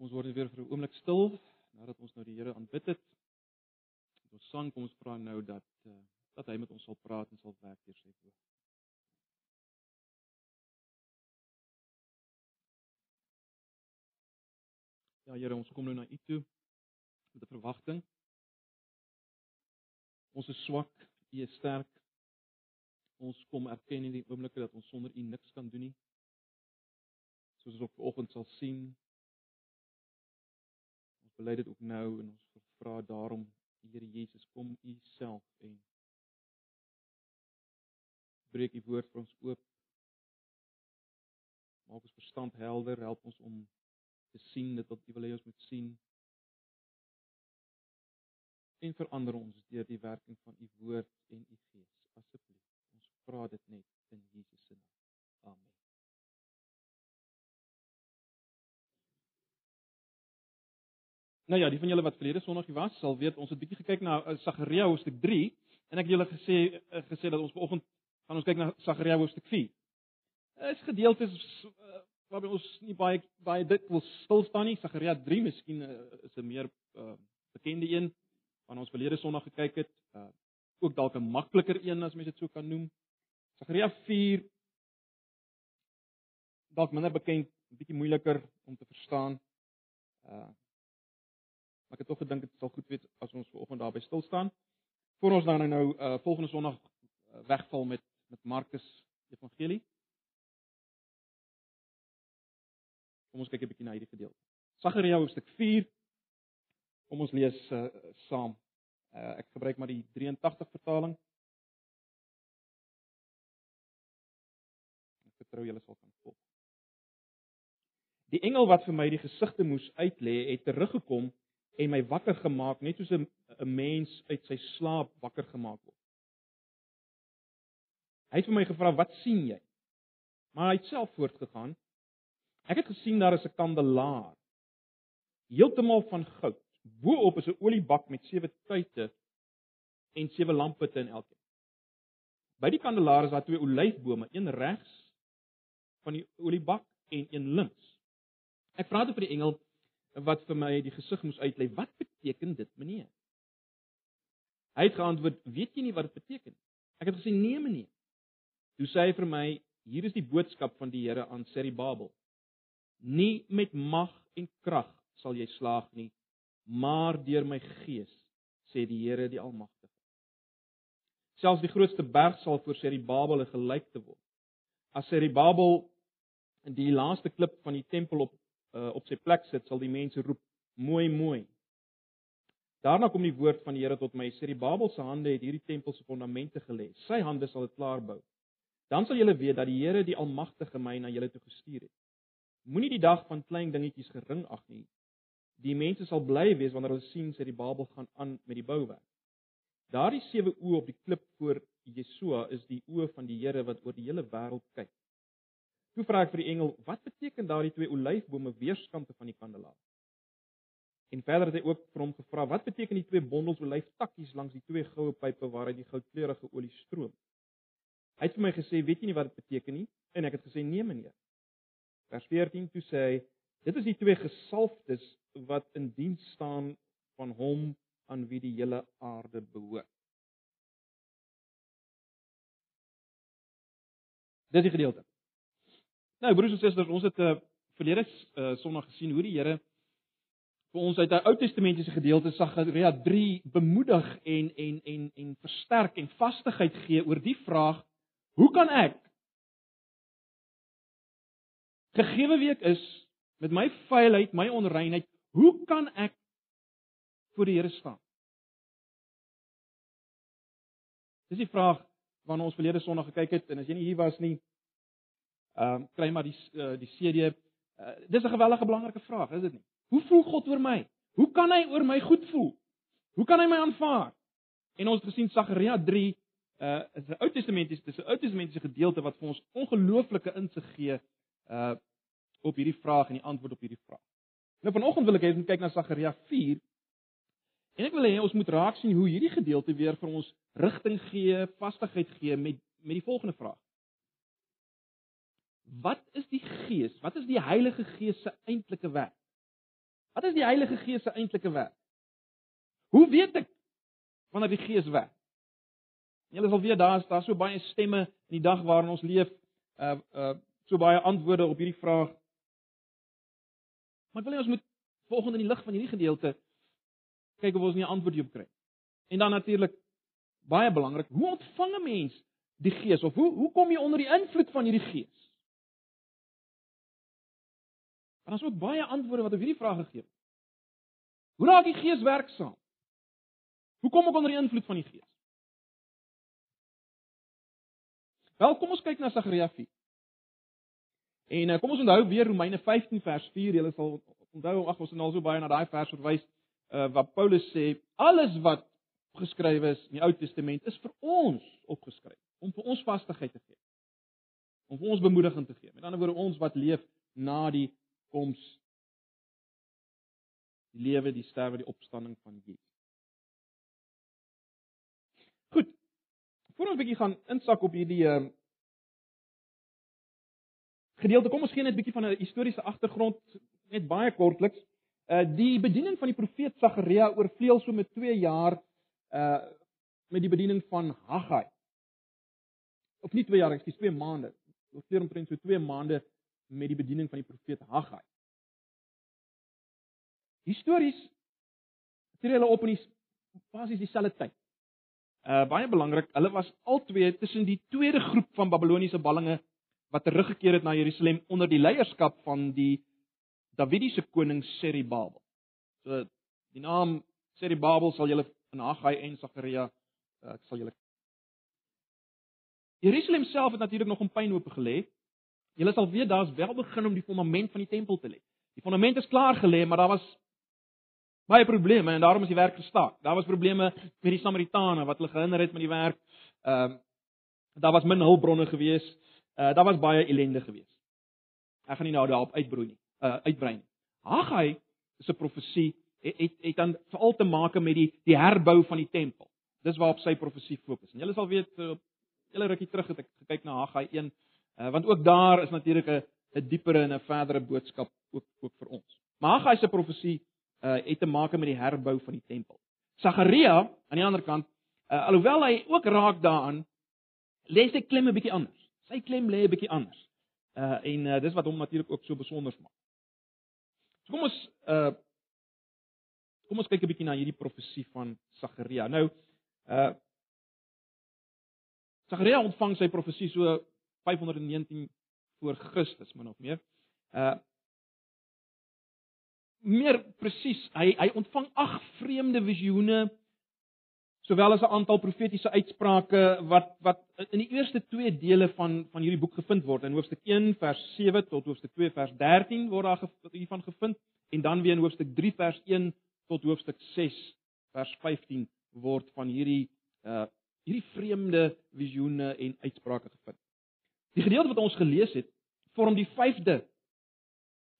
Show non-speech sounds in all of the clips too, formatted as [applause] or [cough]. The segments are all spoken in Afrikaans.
Ons word weer vir 'n oomblik stil nadat ons nou die Here aanbid het. Ons sang kom ons vra nou dat uh, dat hy met ons sal praat en sal werk deur sy woord. Ja Here, ons kom nou na U toe met 'n verwagting. Ons is swak, U is sterk. Ons kom erken in die oomblikke dat ons sonder U niks kan doen nie. Soos ons op vanoggend sal sien, bely dit ook nou en ons vra daarom Here Jesus kom u self en breek u woord vir ons oop. Maak ons verstand helder, help ons om te sien dit wat u wil hê ons moet sien. En verander ons deur die werking van u woord en u gees asseblief. Ons vra dit net in Jesus se naam. Amen. Nou ja, die van julle wat verlede Sondag hier was, sal weet ons het bietjie gekyk na uh, Sagaria hoofstuk 3 en ek het julle gesê uh, gesê dat ons vanoggend gaan ons kyk na Sagaria hoofstuk 4. Dit is gedeeltes uh, waarby ons nie baie baie dit wil stil staan nie. Sagaria 3 miskien is 'n meer uh, bekende een van ons verlede Sondag gekyk het. Uh, ook dalk 'n makliker een as mens dit so kan noem. Sagaria 4 dalk minder bekend, 'n bietjie moeiliker om te verstaan. Uh Maar ek het tog gedink dit sal goed wees as ons vanoggend daarby stil staan. Voor ons dan nou uh volgende Sondag uh, wegval met met Markus Evangelie. Kom ons kyk 'n bietjie na hierdie gedeelte. Sagaria hoofstuk 4. Kom ons lees uh saam. Uh ek gebruik maar die 83 vertaling. Ek vertrou julle sal kan volg. Die engel wat vir my die gesigte moes uitlê, het teruggekom en my wakker gemaak net soos 'n 'n mens uit sy slaap wakker gemaak word. Hy het vir my gevra, "Wat sien jy?" Maar hy het self voortgegaan. Ek het gesien daar is 'n kandelaar heeltemal van goud. Bo-op is 'n oliebak met sewe tuite en sewe lamputte in elkeen. By die kandelaar is daar twee olyfbome, een regs van die oliebak en een links. Ek dit vir die engel, wat vir my die gesig moes uitlei. Wat beteken dit, meneer? Hy het geantwoord: "Weet jy nie wat dit beteken nie?" Ek het gesê: "Nee, meneer." Toe sê hy vir my: "Hier is die boodskap van die Here aan Seribabel. Nie met mag en krag sal jy slaag nie, maar deur my gees, sê die Here die Almagtige. Selfs die grootste berg sal voor Seribabel gelyk te word. As Seribabel die laaste klip van die tempel op uh, op sy plek sit, sal die mense roep: "Mooi, mooi." Daarna kom die woord van die Here tot my: "Sê die Babel se hande het hierdie tempel se fondamente gelê. Sy hande sal dit klaar bou. Dan sal julle weet dat die Here die Almagtige my na julle toe gestuur het. Moenie die dag van klein dingetjies gering ag nie. Die mense sal bly wees wanneer hulle sien sê die Babel gaan aan met die bouwerk. Daardie sewe oë op die klip voor Jesua is die oë van die Here wat oor die hele wêreld kyk. Toe vra ek vir die engel, wat beteken daardie twee olyfbome weerskante van die kandelaar? En verder het hy ook vir hom gevra, wat beteken die twee bondels olyftakkies langs die twee goue pype waaruit die goudkleurige olie stroom? Hy het vir my gesê, weet jy nie wat dit beteken nie? En ek het gesê, nee meneer. Vers 14 toe sê hy, dit is die twee gesalfdes wat in diens staan van hom aan wie die hele aarde behoort. Dis die gedeelte. Nou broers en susters, ons het 'n uh, eh, verlede uh, Sondag gesien hoe die Here vir ons uit 'n Ou Testamentiese gedeelte Sagaria 3 bemoedig en en en en versterk en vastigheid gee oor die vraag: Hoe kan ek gegeewe week is met my vuilheid, my onreinheid, hoe kan ek voor die Here staan? Dis die vraag waarna ons verlede Sondag gekyk het en as jy nie hier was nie, Ehm um, kry maar die uh, die CD. Uh, eh, dis 'n gewellige belangrike vraag, is dit nie? Hoe voel God oor my? Hoe kan hy oor my goed voel? Hoe kan hy my aanvaar? En ons het gesien Sagaria 3 uh is 'n Ou Testamentiese dis 'n Ou Testamentiese gedeelte wat vir ons ongelooflike insig gee uh op hierdie vraag en die antwoord op hierdie vraag. Nou vanoggend wil ek hê ons moet kyk na Sagaria 4 en ek wil hê ons moet raak sien hoe hierdie gedeelte weer vir ons rigting gee, vastigheid gee met met die volgende vraag wat is die Gees? Wat is die Heilige Gees se eintlike werk? Wat is die Heilige Gees se eintlike werk? Hoe weet ek wanneer die Gees werk? Julle sal weet daar is daar so baie stemme in die dag waarin ons leef, uh uh so baie antwoorde op hierdie vraag. Maar ek wil hê ons moet volgende in die lig van hierdie gedeelte kyk of ons nie 'n antwoord hierop kry. En dan natuurlik baie belangrik, hoe ontvang 'n mens die Gees of hoe hoe kom jy onder die invloed van hierdie Gees? Maar daar's ook baie antwoorde wat op hierdie vraag gegee word. Hoe raak die Gees werksaam? Hoe kom ek onder die invloed van die Gees? Wel, kom ons kyk na Sagaria 4. En uh, kom ons onthou weer Romeine 15 vers 4. Julle sal onthou ag ons het al so baie na daai vers verwys uh, wat Paulus sê alles wat geskrywe is in die Ou Testament is vir ons opgeskryf om vir ons vastigheid te gee. Om vir ons bemoediging te gee. Met ander woorde ons wat leef na die koms die lewe, die sterwe, die opstanding van Jesus. Goed. Voordat ons 'n bietjie gaan insak op hierdie uh, gedeelte, kom ons gee net 'n bietjie van 'n historiese agtergrond net baie kortliks. Uh die bediening van die profeet Sagaria oorvleuel so met 2 jaar uh met die bediening van Haggai. Of nie 2 jaar, ek sê 2 maande. Oorvleuel omtrent so 2 maande met die bediening van die profeet Haggai. Histories tree hulle op in die basies dieselfde tyd. Uh baie belangrik, hulle was albei tussen die tweede groep van Babiloniese ballinge wat teruggekeer het na Jerusalem onder die leierskap van die Davidiese koning Seribabel. So die naam Seribabel sal julle in Haggai en Sagaria uh, ek sal julle Jerusalem self het natuurlik nog 'n pynhoop gelê. Julle sal weet daar's wel begin om die fondament van die tempel te lê. Die fondament is klaar gelê, maar daar was baie probleme en daarom is die werk gestaak. Daar was probleme met die Samaritane wat hulle gehinder het met die werk. Ehm uh, daar was min hulpbronne gewees. Uh daar was baie ellende gewees. Ek gaan nie nou daarop uitbroei nie uh, uitbrei nie. Haggai 'n profesie het het, het dan veral te maak met die die herbou van die tempel. Dis waarop sy profesie fokus. En julle sal weet uh, julle rukkie terug het ek gekyk na Haggai 1 uh, want ook daar is natuurlik 'n 'n diepere en 'n verdere boodskap ook ook vir ons. Maar Haggai se profesie uh, het te maak met die herbou van die tempel. Sagaria aan die ander kant, uh, alhoewel hy ook raak daaraan, lê sy klem 'n bietjie anders. Sy klem lê 'n bietjie anders. Uh en uh, dis wat hom natuurlik ook so besonder maak. So kom ons uh kom ons kyk 'n bietjie na hierdie profesie van Sagaria. Nou uh Sagaria ontvang sy profesie so 519 voor Christus min of meer. Uh meer presies, hy hy ontvang ag vreemde visioene sowel as 'n aantal profetiese uitsprake wat wat in die eerste twee dele van van hierdie boek gevind word in hoofstuk 1 vers 7 tot hoofstuk 2 vers 13 word daar hiervan gevind en dan weer in hoofstuk 3 vers 1 tot hoofstuk 6 vers 15 word van hierdie uh hierdie vreemde visioene en uitsprake gevind. Die gedeelte wat ons gelees het, vorm die 5de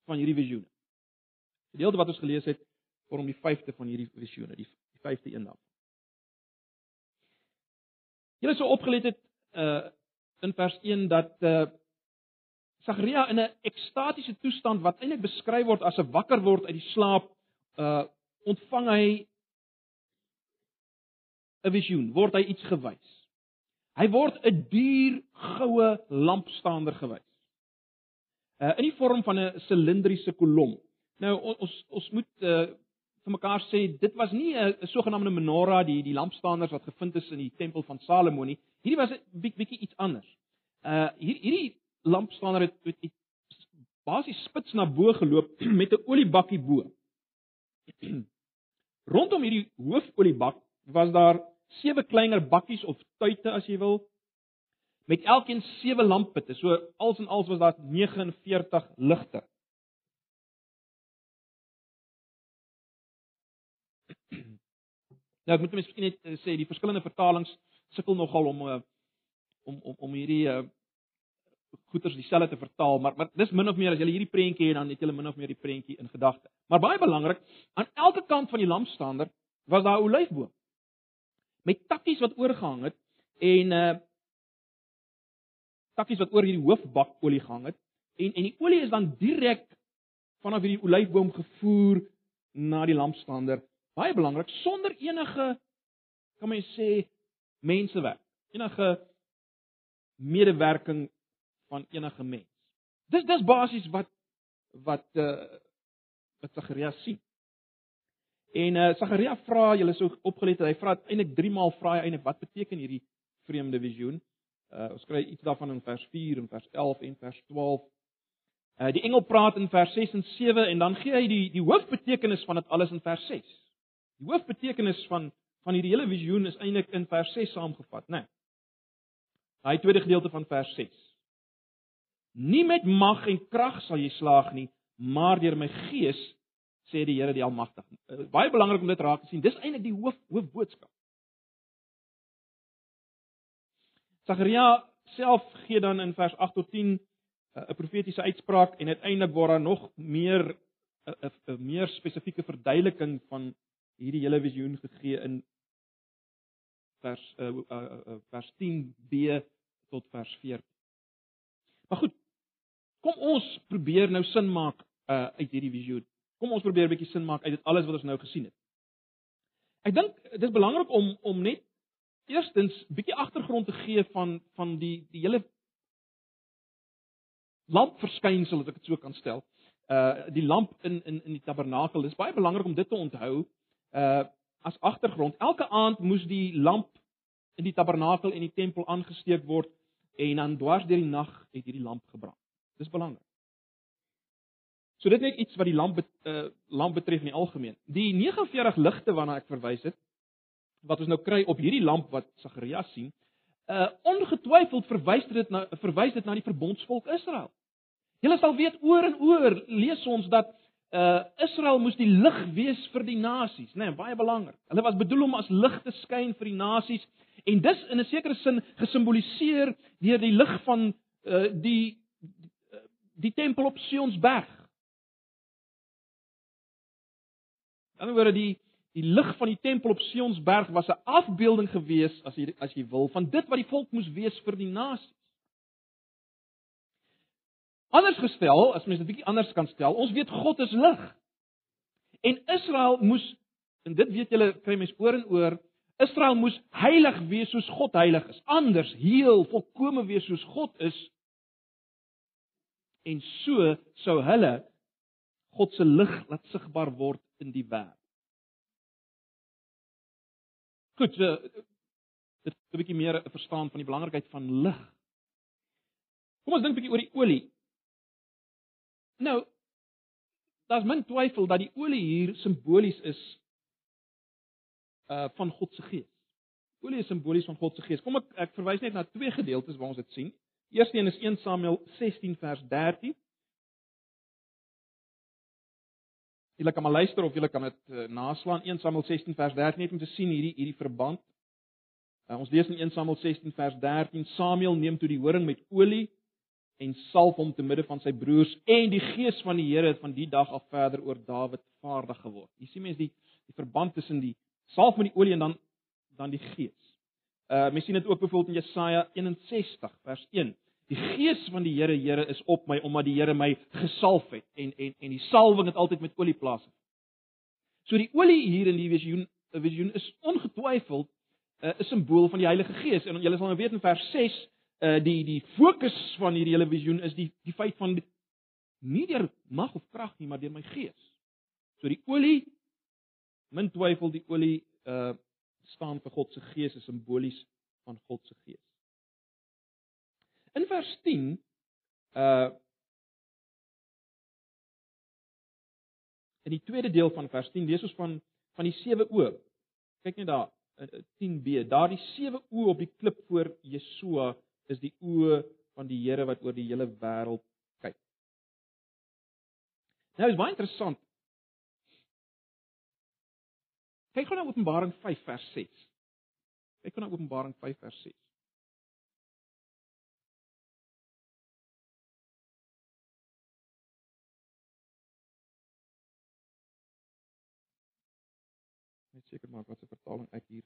van hierdie visioene. Die gedeelte wat ons gelees het, vorm die 5de van hierdie visioene, die 5de een daarvan. Julle sou opgelet het uh in vers 1 dat uh Sagaria in 'n ekstatiese toestand wat eintlik beskryf word as 'n wakker word uit die slaap, uh ontvang hy 'n visioen, word hy iets gewys. Hy word 'n duur goue lampstander gewys. Uh in die vorm van 'n silindriese kolom. Nou ons ons moet uh vir mekaar sê dit was nie 'n sogenaamde menorah die die lampstanders wat gevind is in die tempel van Salomo nie. Hierdie was 'n bietjie iets anders. Uh hier hierdie lampstander het, het, het basies spits na bo geloop [clears throat] met 'n oliebakkie bo. [clears throat] Rondom hierdie hoofoliebak was daar sewe kleiner bakkies of tuite as jy wil met elkeen sewe lamppitte. So als en als was daar 49 ligte. Nou ek moet miskien net uh, sê die verskillende vertalings sukkel nogal om uh, om om om hierdie uh, goeters dieselfde te vertaal, maar maar dis min of meer as jy hierdie prentjie het dan het jy min of meer die prentjie in gedagte. Maar baie belangrik, aan elke kant van die lampstander was daar 'n olyfboom met takkies wat oorgehang het en uh takkies wat oor hierdie hoofbak olie gehang het en en die olie is dan direk vanaf hierdie olyfboom gevoer na die lampstander, baie belangrik sonder enige kan mens sê mensewerk, enige medewerking van enige mens. Dis dis basies wat wat uh wat Sagaria sien. En uh Sagaria vra, julle sou opgelet het, hy vra eintlik 3 maal vra hy eintlik wat beteken hierdie vreemde visioen? Uh ons kry iets daarvan in vers 4 en vers 11 en vers 12. Uh die engel praat in vers 6 en 7 en dan gee hy die die hoofbetekenis van dit alles in vers 6. Die hoofbetekenis van van hierdie hele visioen is eintlik in vers 6 saamgevat, né? Nee. Daai tweede gedeelte van vers 6. Nie met mag en krag sal jy slaag nie, maar deur my gees sê die Here die Almagtige. Uh, baie belangrik om dit raak te sien. Dis eintlik die hoof hoofboodskap. Sagaria self gee dan in vers 8 tot 10 eh, 'n profetiese uitspraak en uiteindelik word daar nog meer 'n 'n meer spesifieke verduideliking van hierdie hele visioen gegee in vers uh, uh, uh, vers 10b tot vers 14. Maar goed. Kom ons probeer nou sin maak uh, uit hierdie visioen. Kom ons probeer 'n bietjie sin maak uit dit alles wat ons nou gesien het. Ek dink dit is belangrik om om net eerstens bietjie agtergrond te gee van van die die hele lampverskynsel as ek dit so kan stel. Uh die lamp in in in die tabernakel is baie belangrik om dit te onthou. Uh as agtergrond, elke aand moes die lamp in die tabernakel en die tempel aangesteek word en dan dwars deur die nag het hierdie lamp gebrand. Dis belangrik. So dit net iets wat die lamp uh lamp betref in die algemeen. Die 49 ligte waarna ek verwys het, wat ons nou kry op hierdie lamp wat Sagaria sien, uh ongetwyfeld verwys dit na verwys dit na die verbondsvolk Israel. Julle sal weet oor en oor lees ons dat uh Israel moes die lig wees vir die nasies, né, nee, baie belangrik. Hulle was bedoel om as lig te skyn vir die nasies en dis in 'n sekere sin gesimboliseer deur die lig van uh die die tempel op Sionsberg. Dan word die Die lig van die tempel op Sionsberg was 'n afbeelding gewees as jy as jy wil van dit wat die volk moes wees vir die nasies. Anders gestel, as mens dit bietjie anders kan stel, ons weet God is lig. En Israel moes en dit weet julle kry mens oor en oor, Israel moes heilig wees soos God heilig is. Anders heel volkome wees soos God is. En so sou hulle God se lig laat sigbaar word in die wêreld. Goed, so dit 'n bietjie meer 'n verstaan van die belangrikheid van lig. Kom ons dink 'n bietjie oor die olie. Nou, daar's min twyfel dat die olie hier simbolies is uh van God se gees. Olie is simbolies van God se gees. Kom ek ek verwys net na twee gedeeltes waar ons dit sien. Eerste een is 1 Samuel 16 vers 13. Julle kan maar luister of julle kan dit uh, naslaan 1 Samuel 16 vers 13 net om te sien hierdie hierdie verband. Uh, ons lees in 1 Samuel 16 vers 13 Samuel neem toe die horing met olie en salf hom te midde van sy broers en die gees van die Here het van die dag af verder oor Dawid vaardig geword. Jy sien mense die die verband tussen die salf met die olie en dan dan die gees. Uh mens sien dit ook byvoorbeeld in Jesaja 61 vers 1. Die gees van die Here Here is op my omdat die Here my gesalf het en en en die salwing het altyd met olie plaas. So die olie hier in die visioen, 'n visioen is ongetwyfeld uh, 'n simbool van die Heilige Gees en julle sal nou weet in vers 6 uh die die fokus van hierdie hele visioen is die die feit van nie deur mag of krag nie, maar deur my gees. So die olie min twyfel die olie uh staan vir God se gees, is simbolies van God se gees. In vers 10 uh in die tweede deel van vers 10 lees ons van van die sewe oë. Kyk net daar, 10b. Daardie sewe oë op die klip voor Jesua is die oë van die Here wat oor die hele wêreld kyk. Nou is baie interessant. Kyk gou na Openbaring 5 vers 6. Kyk gou na Openbaring 5 vers 6. seker maak wat se vertaling ek hier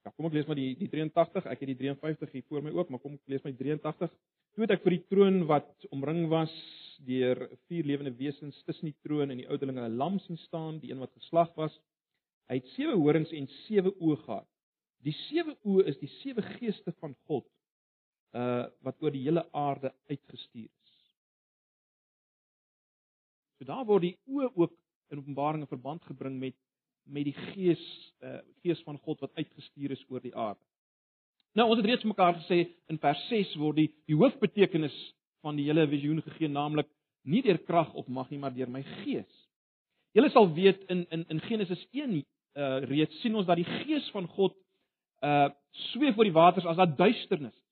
Ja, kom ek lees maar die die 83. Ek het die 53 hier voor my oop, maar kom ek lees maar die 83. Toe het ek vir die troon wat omring was deur vier lewende wesens tussen die troon en die ouderlinge 'n lam sien staan, die een wat geslag was. Hy het sewe horings en sewe oë gehad. Die sewe oë is die sewe geeste van God uh wat oor die hele aarde uitgestuur is. So daar word die oë ook in Openbaring 'n verband gebring met met die gees uh gees van God wat uitgestuur is oor die aarde. Nou ons het reeds mekaar gesê in vers 6 word die die hoofbetekenis van die hele visioen gegee naamlik nie deur krag of mag nie maar deur my gees. Julle sal weet in in in Genesis 1 uh reeds sien ons dat die gees van God uh sweef oor die waters as daar duisternis is.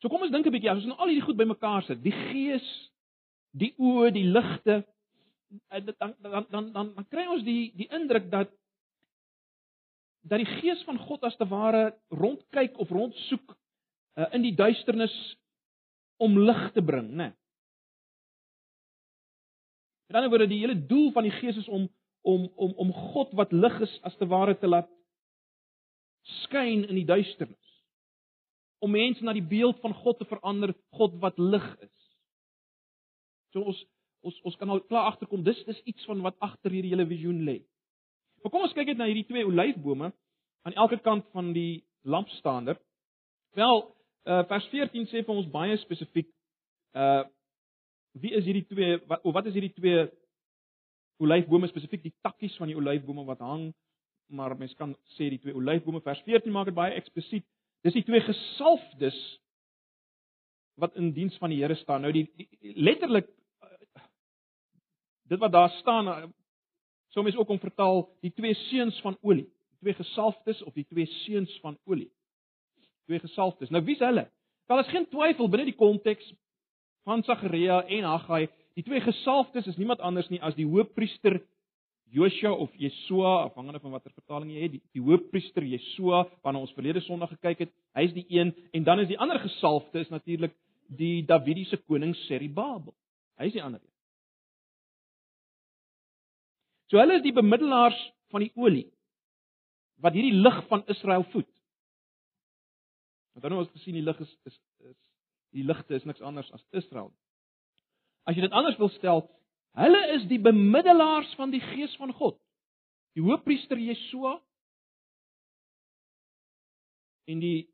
So kom ons dink 'n bietjie as ons nou al hierdie goed bymekaar sit, die gees, die oë, die ligte, dan dan dan dan, dan kry ons die die indruk dat dat die gees van God as te ware rondkyk of rondsoek uh, in die duisternis om lig te bring, né? Nee. Met ander woorde, die hele doel van die gees is om om om om God wat lig is as te ware te laat skyn in die duisternis. Om mense na die beeld van God te verander, God wat lig is. So ons ons ons kan al klaar agterkom dis dis iets van wat agter hierdie hele visioen lê. Maar kom ons kyk net na hierdie twee olyfbome aan elke kant van die lampstander. Wel, uh, vers 14 sê vir ons baie spesifiek uh wie is hierdie twee wat of wat is hierdie twee olyfbome spesifiek? Die takkies van die olyfbome wat hang maar mens kan sê die twee olyfbome vers 14 maak dit baie eksplisiet. Dis die twee gesalfdes wat in diens van die Here staan. Nou die, die letterlik dit wat daar staan eh, sou mens ook om vertaal die twee seuns van olie, die twee gesalfdes of die twee seuns van olie. Twee gesalfdes. Nou wie's hulle? Daar is geen twyfel binne die konteks van Sagaria en Haggai, die twee gesalfdes is niemand anders nie as die hoofpriester Joshua of Jesua, afhangende van watter vertaling jy het, die, die hoofpriester Jesua waarna ons verlede Sondag gekyk het, hy's die een en dan is die ander gesalfde is natuurlik die Davidiese koning Serubabel. Hy's die ander een. So hulle is die bemiddelaars van die olie wat hierdie lig van Israel voed. Want dan nou ons gesien die lig is is is die ligte is niks anders as Israel. As jy dit anders wil stel, hulle is die bemiddelaars van die gees van God. Die hoofpriester Jesua en die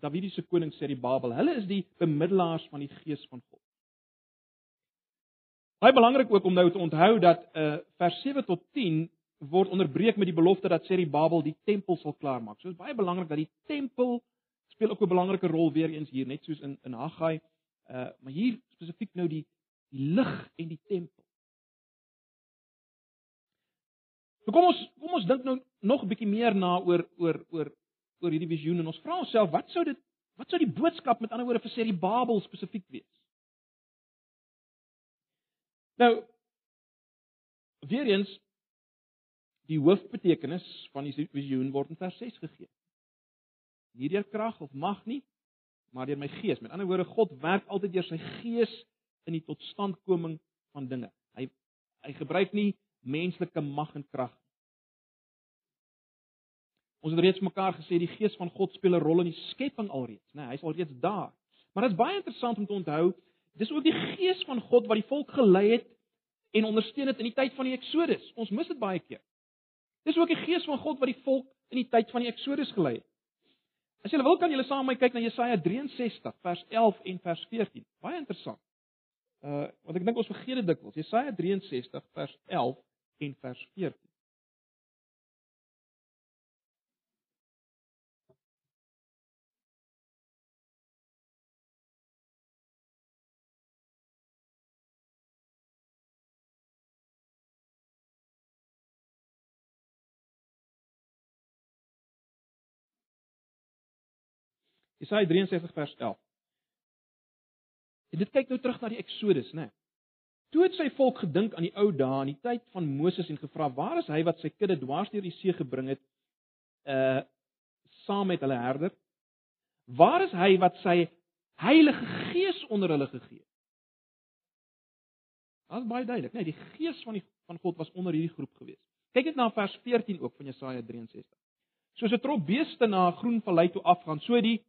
Davidiese koning Serubabel, hulle is die bemiddelaars van die gees van God. Baie belangrik ook om nou te onthou dat uh vers 7 tot 10 word onderbreek met die belofte dat Seri Babel die tempel sal klaarmaak. So is baie belangrik dat die tempel speel ook 'n belangrike rol weer eens hier net soos in in Haggai. Uh maar hier spesifiek nou die die lig en die tempel. So kom ons kom ons dink nou nog 'n bietjie meer na oor oor oor oor hierdie visioen en ons vra onsself wat sou dit wat sou die boodskap met ander woorde vir Seri Babel spesifiek wees? Nou weer eens die hoofbetekenis van die visioen word in vers 6 gegee. Nie deur krag of mag nie, maar deur my gees. Met ander woorde, God werk altyd deur sy gees in die totstandkoming van dinge. Hy hy gebruik nie menslike mag en krag nie. Ons het reeds mekaar gesê die gees van God speel 'n rol in die skepping alreeds, né? Nee, Hy's alreeds daar. Maar dit is baie interessant om te onthou Dis ook die gees van God wat die volk gelei het en ondersteun het in die tyd van die Eksodus. Ons mis dit baie keer. Dis ook die gees van God wat die volk in die tyd van die Eksodus gelei het. As julle wil kan julle saam met my kyk na Jesaja 63 vers 11 en vers 14. Baie interessant. Uh want ek dink ons vergeet dit dikwels. Jesaja 63 vers 11 en vers 14. Jesaja 63 vers 11. En dit kyk nou terug na die Eksodus, né? Toe het sy volk gedink aan die ou dae, aan die tyd van Moses en gevra, "Waar is hy wat sy kudde dwars deur die see gebring het, uh saam met hulle herder? Waar is hy wat sy Heilige Gees onder hulle gegee het?" Dit is baie duidelik, né? Die Gees van die van God was onder hierdie groep gewees. Kyk net na vers 14 ook van Jesaja 63. Soos 'n trop beeste na 'n groen vallei toe afgaan, so die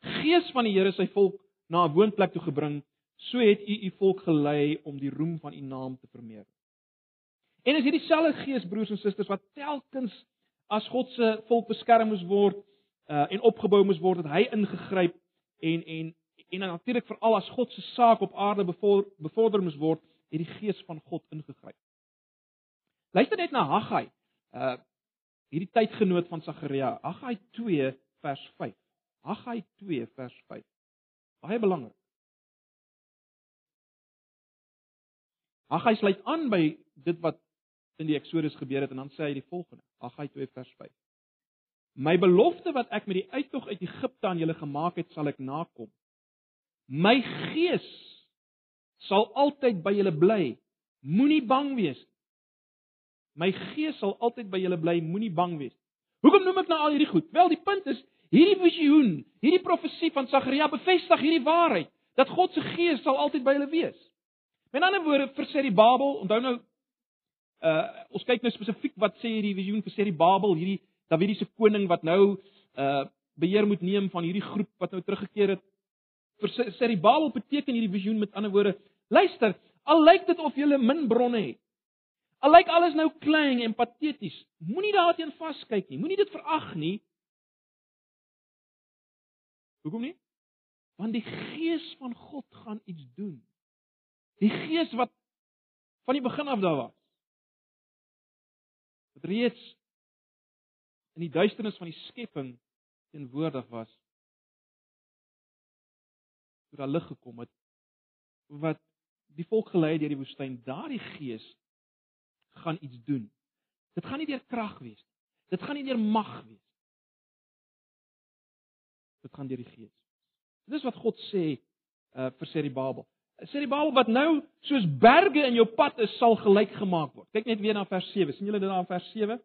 Gees van die Here sy volk na 'n woonplek toe gebring, so het u u volk gelei om die roem van u naam te vermeerder. En is hierdie selfde Gees broers en susters wat telkens as God se volk beskerm moes word uh, en opgebou moes word, het hy ingegryp en en en natuurlik veral as God se saak op aarde bevorder, bevorder moes word, het die Gees van God ingegryp. Luister net na Haggai. Uh hierdie tydgenoot van Sagaria, Haggai 2 vers 5. Haggai 2 vers 5. Baie belangrik. Haggai sluit aan by dit wat in die Eksodus gebeur het en dan sê hy die volgende. Haggai 2 vers 5. My belofte wat ek met die uittog uit Egipte aan julle gemaak het, sal ek nakom. My gees sal altyd by julle bly. Moenie bang wees. My gees sal altyd by julle bly, moenie bang wees. Hoekom noem ek nou al hierdie goed? Wel, die punt is hierdie visioen, hierdie profesie van Sagaria bevestig hierdie waarheid dat God se gees sal altyd by hulle wees. Met ander woorde, vir sê die Babel, onthou nou uh ons kyk nou spesifiek wat sê hierdie visioen vir sê die Babel, hierdie Dawidiese koning wat nou uh beheer moet neem van hierdie groep wat nou teruggekeer het. Vir sê die Babel beteken hierdie visioen met ander woorde, luister, al lyk dit of jy min bronne het. Al lyk alles nou klein en pateties, moenie daarteen vaskyk nie. Moenie dit verag nie. Hoekom nie? Want die Gees van God gaan iets doen. Die Gees wat van die begin af daar was. Wat reeds in die duisternis van die skepping teenwoordig was. Toe daar lig gekom het wat die volk gelei deur die woestyn, daardie Gees gaan iets doen. Dit gaan nie deur krag wees nie. Dit gaan nie deur mag wees. Dit gaan deur die Gees. Dis wat God sê uh vir Seribabel. Seribabel wat nou soos berge in jou pad is, sal gelyk gemaak word. Kyk net weer na vers 7. sien julle dit daar in vers 7?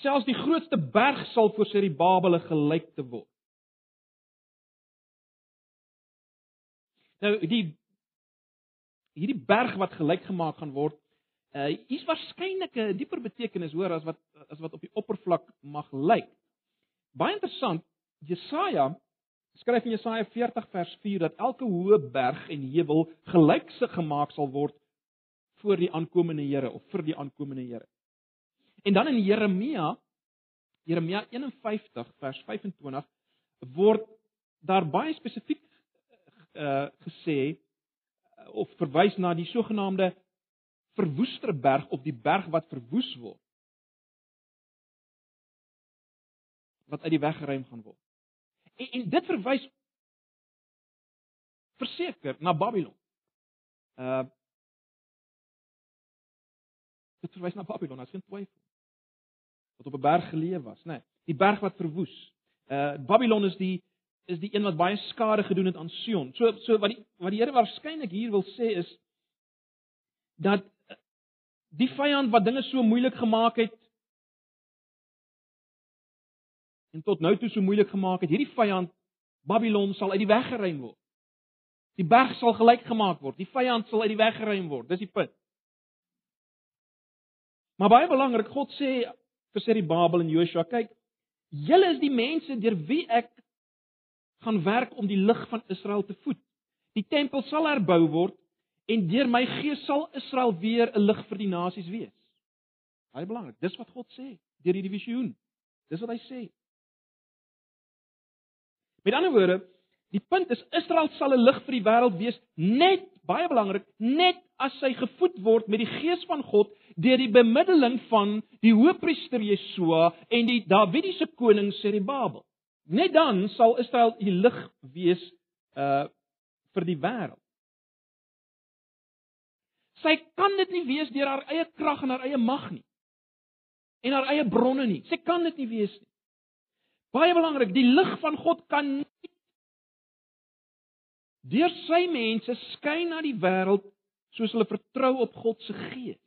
Selfs die grootste berg sal vir Seribabel gelyk te word. Nou die hierdie berg wat gelyk gemaak gaan word, uh hier's waarskynlik 'n dieper betekenis hoor as wat as wat op die oppervlak mag lyk. Baie interessant, Jesaja skryf in Jesaja 40 vers 4 dat elke hoë berg en heuwel gelyksig gemaak sal word voor die aankomende Here of vir die aankomende Here. En dan in Jeremia Jeremia 51 vers 25 word daar baie spesifiek uh gesê of verwys na die sogenaamde verwoester berg op die berg wat verwoes word. Wat uit die weg geruim gaan word. En, en dit verwys verseker na Babylon. Uh Dit verwys na Babylon, as geen twyfel. Wat op 'n berg geleë was, né? Nee, die berg wat verwoes. Uh Babylon is die is die een wat baie skade gedoen het aan Sion. So so wat die wat die Here waarskynlik hier wil sê is dat die vyand wat dinge so moeilik gemaak het en tot nou toe so moeilik gemaak het, hierdie vyand Babylon sal uit die weg geruim word. Die berg sal gelyk gemaak word. Die vyand sal uit die weg geruim word. Dis die punt. Maar baie belangrik, God sê vir sy die Babel en Joshua, kyk, julle is die mense deur wie ek gaan werk om die lig van Israel te voed. Die tempel sal herbou word en deur my gees sal Israel weer 'n lig vir die nasies wees. Baie belangrik. Dis wat God sê deur hierdie visioen. Dis wat hy sê. Met ander woorde, die punt is Israel sal 'n lig vir die wêreld wees net baie belangrik, net as hy gevoed word met die gees van God deur die bemiddeling van die hoëpriester Jesua en die Dawidiese koning Serubabel. Net dan sal Israel die lig wees uh vir die wêreld. Sy kan dit nie wees deur haar eie krag en haar eie mag nie. En haar eie bronne nie. Sy kan dit nie wees nie. Baie belangrik, die lig van God kan nie deur sy mense skyn na die wêreld soos hulle vertrou op God se gees.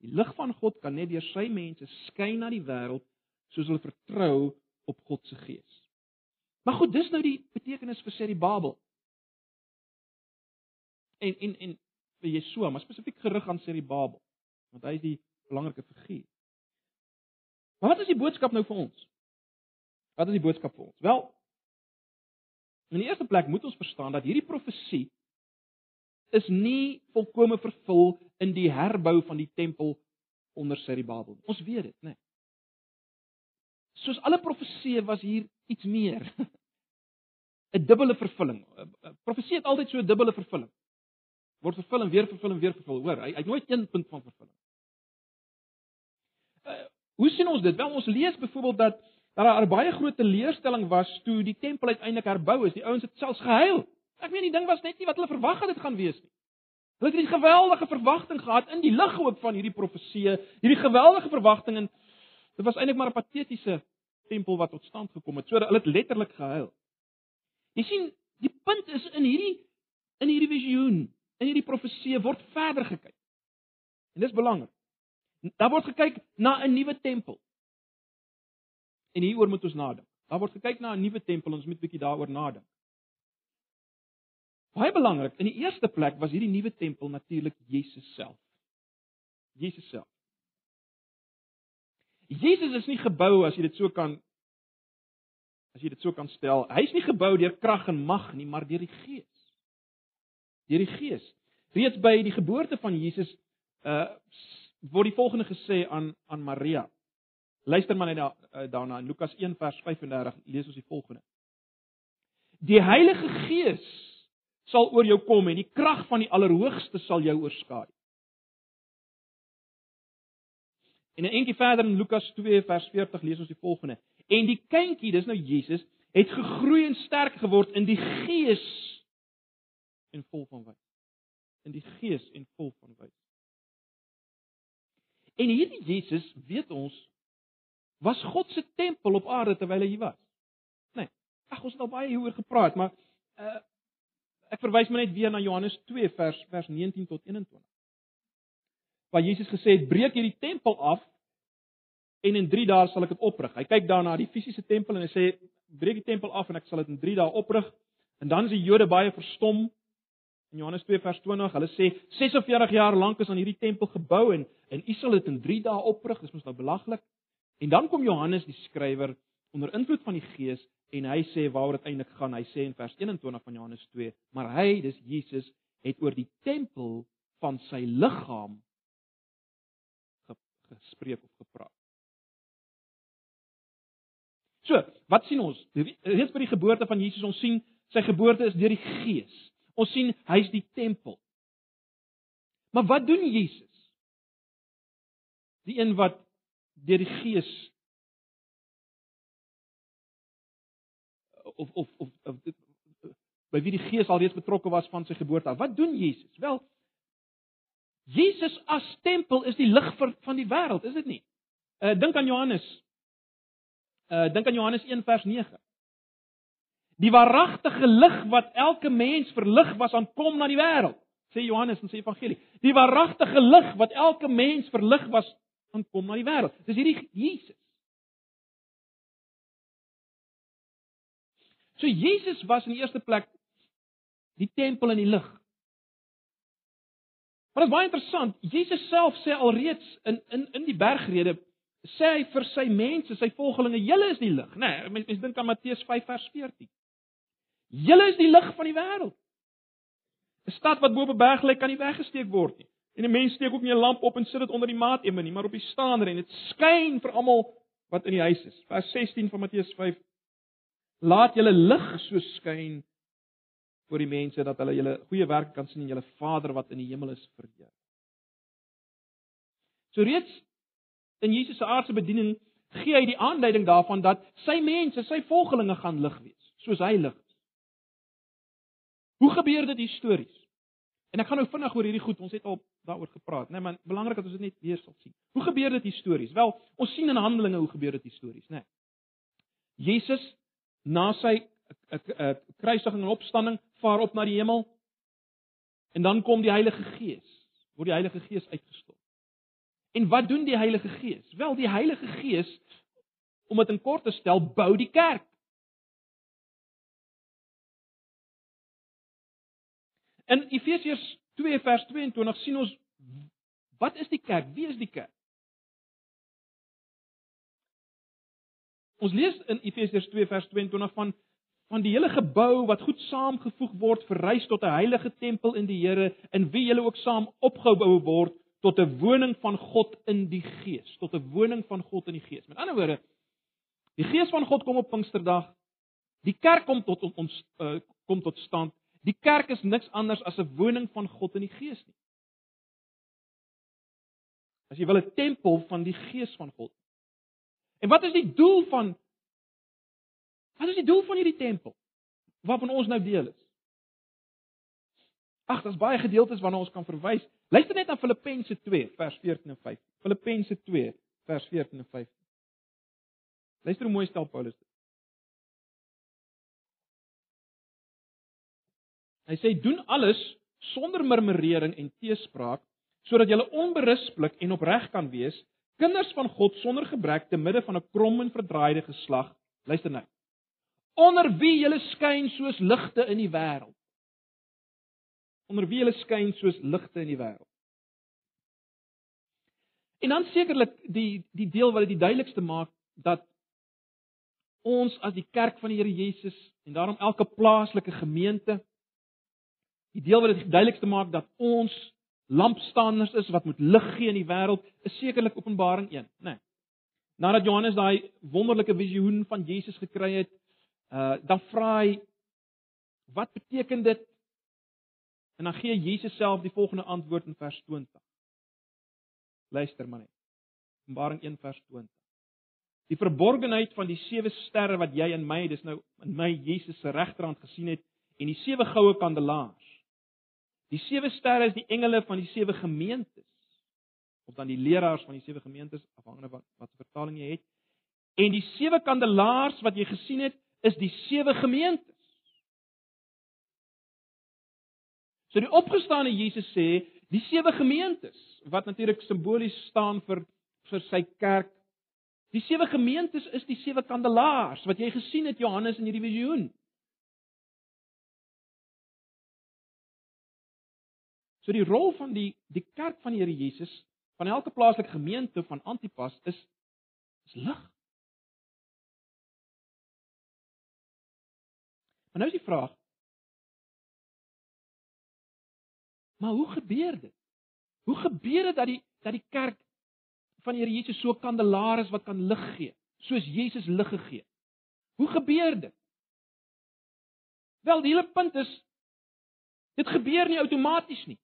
Die lig van God kan net deur sy mense skyn na die wêreld soos hulle vertrou op God se gees. Maar goed, dis nou die betekenis vir sê die Babel. En en en vir Yeshua, maar spesifiek gerig aan Serubabel, want hy is die belangrike figuur. Maar wat is die boodskap nou vir ons? Wat is die boodskap vir ons? Wel, in die eerste plek moet ons verstaan dat hierdie profesie is nie volkome vervul in die herbou van die tempel onder Serubabel. Ons weet dit, né? Nee. Soos alle profeseë was hier iets meer. [laughs] 'n dubbele vervulling. Profesie het altyd so 'n dubbele vervulling. Word vervul en weer vervul en weer vervul. Hoor, hy, hy het nooit een punt van vervulling. Uh, hoe sien ons dit? Wel, ons lees byvoorbeeld dat daar 'n baie groot teleurstelling was toe die tempel uiteindelik herbou is. Die ouens het selfs gehuil. Ek meen die ding was net nie wat hulle verwag het dit gaan wees nie. Hulle het 'n geweldige verwagting gehad in die lig ook van hierdie profeseë, hierdie geweldige verwagting en dit was eintlik maar 'n patetiese tempel wat tot stand gekom het. So hulle het letterlik gehuil. Jy sien, die punt is in hierdie in hierdie visioen, in hierdie profeseë word verder gekyk. En dis belangrik. Daar word gekyk na 'n nuwe tempel. En hieroor moet ons nadink. Daar word gekyk na 'n nuwe tempel, ons moet 'n bietjie daaroor nadink. Baie belangrik, in die eerste plek was hierdie nuwe tempel natuurlik Jesus self. Jesus self. Jesus is nie gebou as jy dit so kan as jy dit so kan stel. Hy's nie gebou deur krag en mag nie, maar deur die Gees. Deur die Gees. Reeds by die geboorte van Jesus uh word die volgende gesê aan aan Maria. Luister maar net da, uh, daarna in Lukas 1 vers 35 lees ons die volgende. Die Heilige Gees sal oor jou kom en die krag van die Allerhoogste sal jou oorskry. En 'n entjie verder in Lukas 2 vers 40 lees ons die volgende: En die kindjie, dis nou Jesus, het gegroei en sterk geword in die gees en vol van wys. In die gees en vol van wys. En hierdie Jesus, weet ons, was God se tempel op aarde terwyl hy hier was. Nee. Ag ons het al baie hieroor gepraat, maar uh ek verwys maar net weer na Johannes 2 vers vers 19 tot 21 waar Jesus gesê het breek hierdie tempel af en in 3 dae sal ek dit oprig. Hy kyk daarna die fisiese tempel en hy sê breek die tempel af en ek sal dit in 3 dae oprig. En dan is die Jode baie verstom. In Johannes 2 vers 20, hulle sê 46 jaar lank is aan hierdie tempel gebou en en u sal dit in 3 dae oprig. Dis mos nou belaglik. En dan kom Johannes die skrywer onder invloed van die Gees en hy sê waaroor dit eintlik gaan. Hy sê in vers 21 van Johannes 2, maar hy, dis Jesus, het oor die tempel van sy liggaam gespreek of gepraat. So, wat sien ons? Reeds by die geboorte van Jesus ons sien sy geboorte is deur die Gees. Ons sien hy's die tempel. Maar wat doen Jesus? Die een wat deur die Gees of of of, of by wie die Gees alreeds betrokke was van sy geboorte. Wat doen Jesus? Wel, Jesus as tempel is die lig van die wêreld, is dit nie? Uh dink aan Johannes. Uh dink aan Johannes 1 vers 9. Die waaragtige lig wat elke mens verlig was aan kom na die wêreld, sê Johannes in sy evangelie. Die waaragtige lig wat elke mens verlig was aan kom na die wêreld. Dis hierdie Jesus. So Jesus was in die eerste plek die tempel en die lig. Maar dit is baie interessant. Jesus self sê alreeds in in in die bergrede sê hy vir sy mense, sy volgelinge, julle is die lig, né? Nee, mense mens dink aan Matteus 5 vers 14. Julle is die lig van die wêreld. 'n Stad wat bo op 'n berg lê kan nie weggesteek word nie. En 'n mens steek ook nie 'n lamp op en sit dit onder die maatemme nie, maar op die staander en dit skyn vir almal wat in die huis is. Vers 16 van Matteus 5. Laat julle lig so skyn vir die mense dat hulle julle goeie werk kan sien en julle Vader wat in die hemel is verheer. So reeds in Jesus se aardse bediening gee hy die aanduiding daarvan dat sy mense, sy volgelinge gaan lig wees, soos hy lig. Hoe gebeur dit histories? En ek gaan nou vinnig oor hierdie goed, ons het al daaroor gepraat, né, nee, maar belangrik dat ons dit net weer sal sien. Hoe gebeur dit histories? Wel, ons sien in Handelinge hoe gebeur dit histories, né? Nee. Jesus na sy 'n kruisiging en opstanding vaar op na die hemel. En dan kom die Heilige Gees, word die Heilige Gees uitgestort. En wat doen die Heilige Gees? Wel, die Heilige Gees om dit in kort te stel, bou die kerk. In Efesiërs 2 vers 22 sien ons wat is die kerk? Wie is die kerk? Ons lees in Efesiërs 2 vers 22 van van die hele gebou wat goed saamgevoeg word verrys tot 'n heilige tempel in die Here in wie julle ook saam opgebou word tot 'n woning van God in die Gees, tot 'n woning van God in die Gees. Met ander woorde, die Gees van God kom op Pinksterdag. Die kerk kom tot ons uh, kom tot stand. Die kerk is niks anders as 'n woning van God in die Gees nie. As jy wil 'n tempel van die Gees van God. En wat is die doel van Wat is die doel van hierdie tempel waarvan ons nou deel is? Ag, daar's baie gedeeltes waarna ons kan verwys. Luister net na Filippense 2 vers 14 en 15. Filippense 2 vers 14 en 15. Luister hoe mooi stel Paulus dit. Hy sê doen alles sonder murmurering en teespraak sodat jy onberispelik en opreg kan wees, kinders van God sonder gebrek te midde van 'n krom en verdraaide geslag. Luister nou onder wie julle skyn soos ligte in die wêreld. Onder wie julle skyn soos ligte in die wêreld. En dan sekerlik die die deel wat dit die duidelikste maak dat ons as die kerk van die Here Jesus en daarom elke plaaslike gemeente die deel wat dit die duidelikste maak dat ons lampstanders is wat moet lig gee in die wêreld is sekerlik Openbaring 1, né? Nee. Nadat Johannes daai wonderlike visioen van Jesus gekry het, Uh dan vra hy wat beteken dit? En dan gee Jesus self die volgende antwoord in vers 20. Luister maar net. Openbaring 1 vers 20. Die verborgenheid van die sewe sterre wat jy in my, dis nou in my Jesus se regterhand gesien het en die sewe goue kandelaars. Die sewe sterre is die engele van die sewe gemeentes of dan die leraars van die sewe gemeentes afhangende van wat se vertaling jy het. En die sewe kandelaars wat jy gesien het, is die sewe gemeentes. So die opgestane Jesus sê, die sewe gemeentes wat natuurlik simbolies staan vir vir sy kerk. Die sewe gemeentes is die sewe kandelaars wat jy gesien het Johannes in hierdie visioen. So die rol van die die kerk van die Here Jesus van elke plaaslike gemeente van Antipas is is lig. Maar nou is die vraag. Maar hoe gebeur dit? Hoe gebeur dit dat die dat die kerk van die Here Jesus so kandelaar is wat kan lig gee, soos Jesus lig gegee? Hoe gebeur dit? Wel, die hele punt is dit gebeur nie outomaties nie.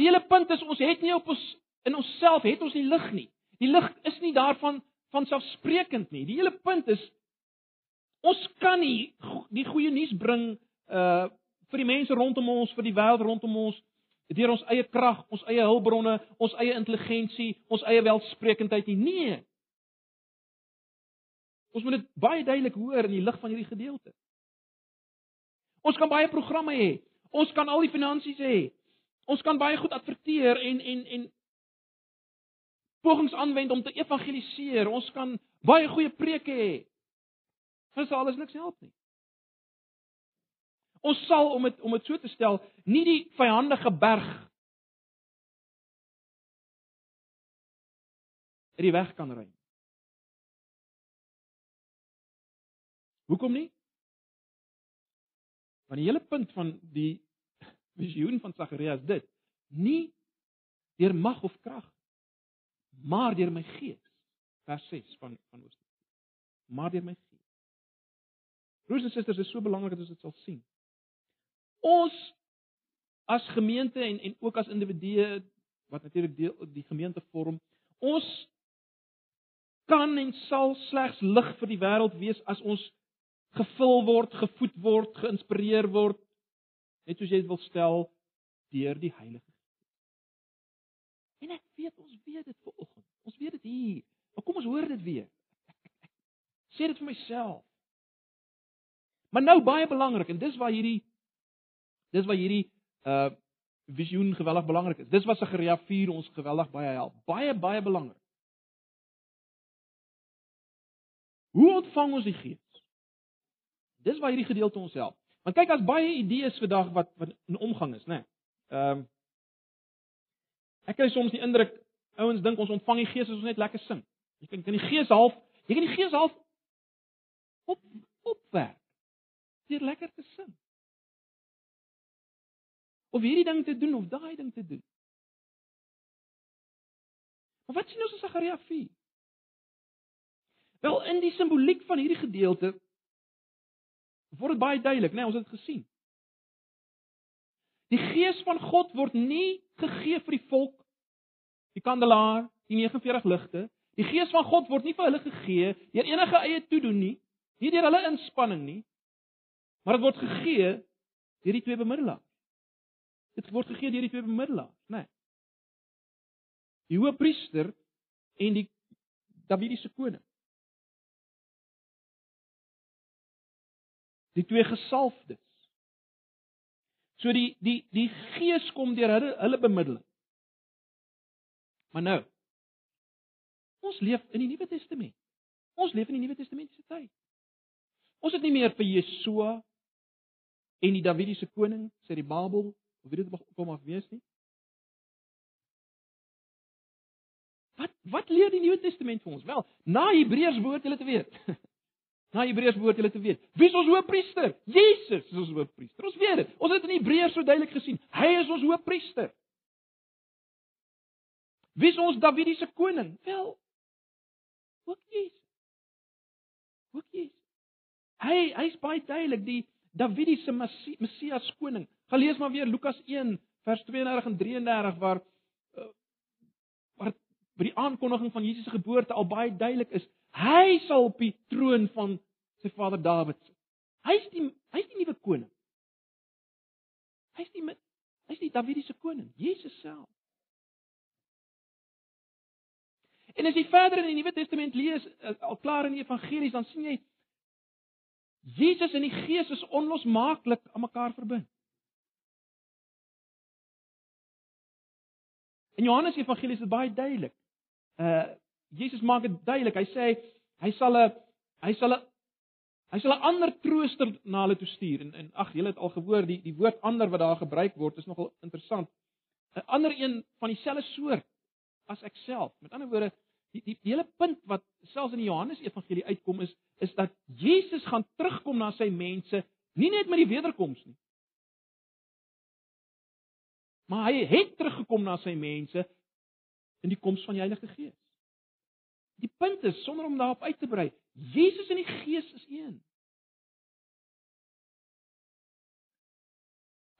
Die hele punt is ons het nie op ons in onsself het ons nie lig nie. Die lig is nie daarvan van selfsprekend nie. Die hele punt is Ons kan nie die goeie nuus bring uh vir die mense rondom ons, vir die wêreld rondom ons deur ons eie krag, ons eie hulpbronne, ons eie intelligensie, ons eie welsprekendheid nie. Nee. Ons moet dit baie duidelik hoor in die lig van hierdie gedeelte. Ons kan baie programme hê. Ons kan al die finansies hê. Ons kan baie goed adverteer en en en pogings aanwend om te evangeliseer. Ons kan baie goeie preke hê. Dit sal alles niks help nie. Ons sal om dit om dit so te stel, nie die vyandige berg uit die weg kan ry. Hoekom nie? Want die hele punt van die visioen van Sagarias dit, nie deur mag of krag, maar deur my gees. Vers 6 van van Oos. Maar deur my gees. Broers en susters, dit is so belangrik dat ons dit sal sien. Ons as gemeente en en ook as individue wat natuurlik deel die gemeente vorm, ons kan en sal slegs lig vir die wêreld wees as ons gevul word, gevoed word, geïnspireer word, net soos jy dit wil stel deur die Heilige Gees. En ek weet ons weet dit vanoggend. Ons weet dit hier. Maar kom ons hoor dit weer. Sê dit vir myself. Maar nou baie belangrik en dis waar hierdie dis waar hierdie uh visioen geweldig belangrik is. Dis wat Sagaria 4 ons geweldig baie help. Baie baie belangrik. Hoe ontvang ons die Gees? Dis waar hierdie gedeelte ons help. Want kyk as baie idees vandag wat wat in omgang is, né? Nee. Ehm um, Ek kry soms die indruk ouens dink ons ontvang die Gees as ons net lekker sing. Jy kan kan die Gees half, jy kan die Gees half op opwerk deur lekker te sing. Of hierdie ding te doen of daai ding te doen. Maar wat sien ons in Sagaria 4? Wel in die simboliek van hierdie gedeelte word dit baie duidelik, né? Nee, ons het dit gesien. Die gees van God word nie gegee vir die volk die kandelaar, die 49 ligte. Die gees van God word nie vir hulle gegee deur enige eie toedoen nie, nie deur hulle inspanning nie, maar dit word gegee deur die twee bemiddelaars. Dit word gegee deur die twee bemiddelaars, né? Nee. Die hoëpriester en die Davidiese koning. Die twee gesalfdes. So die die die gees kom deur hulle hulle bemiddeling. Maar nou. Ons leef in die Nuwe Testament. Ons leef in die Nuwe Testamentiese tyd. Ons het nie meer vir Yeshua en die Davidiese koning sê die Babel of wie dit kom af wees nie. Wat wat leer die Nuwe Testament vir ons? Wel, na Hebreërs behoort julle te weet. [laughs] Na Hebreërs behoort julle te weet. Wie is ons hoëpriester? Jesus is ons hoëpriester. Ons weet dit. Ons het in Hebreërs so duidelik gesien. Hy is ons hoëpriester. Wie is ons Davidiese koning? Wel, ook Jesus. Ook Jesus. Hy hy's baie duidelik die Davidiese Messias koning. Gaan lees maar weer Lukas 1 vers 32 en 33 waar uh, waar by die aankondiging van Jesus se geboorte al baie duidelik is. Hy sal op die troon van sy vader Dawid sit. Hy's die hy's die nuwe koning. Hy's die hy's die Davidiese koning, Jesus self. En as jy verder in die Nuwe Testament lees, eh, al klaar in die evangelies, dan sien jy Jesus en die Gees is onlosmaaklik aan mekaar verbind. In Johannes Evangelie is dit baie duidelik. Uh Jesus maak dit duidelik. Hy sê hy sal 'n hy sal 'n hy sal 'n ander trooster na hulle toe stuur. En, en ag, julle het al gehoor die die woord ander wat daar gebruik word is nogal interessant. 'n Ander een van dieselfde soort as ek self. Met ander woorde, die, die die hele punt wat selfs in die Johannes Evangelie uitkom is is dat Jesus gaan terugkom na sy mense, nie net met die wederkoms nie. Maar hy het teruggekom na sy mense in die koms van die Heilige Gees. Die punt is sonder om daarop uit te brei, Jesus en die Gees is een.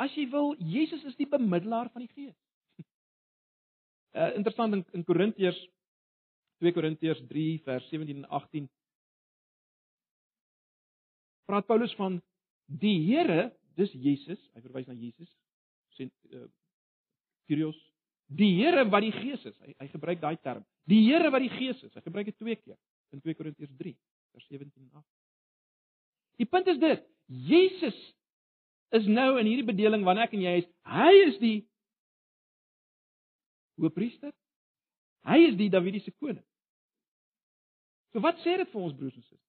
As jy wil, Jesus is die bemiddelaar van die Gees. Uh [laughs] interessant in, in Korintiërs 2 Korintiërs 3 vers 17 en 18 praat Paulus van die Here, dis Jesus, hy verwys na Jesus, sê uh, Kyrios, die Here wat die Gees is. Hy hy gebruik daai term. Die Here wat die Gees is. Hy gebruik dit twee keer in 2 Korintiërs 3 vers 17 en 18. Die punt is dit, Jesus is nou in hierdie bedeling wanneer ek en jy is, hy is die hoëpriester. Hy is die Davidiese koning. So wat sê dit vir ons broers en susters?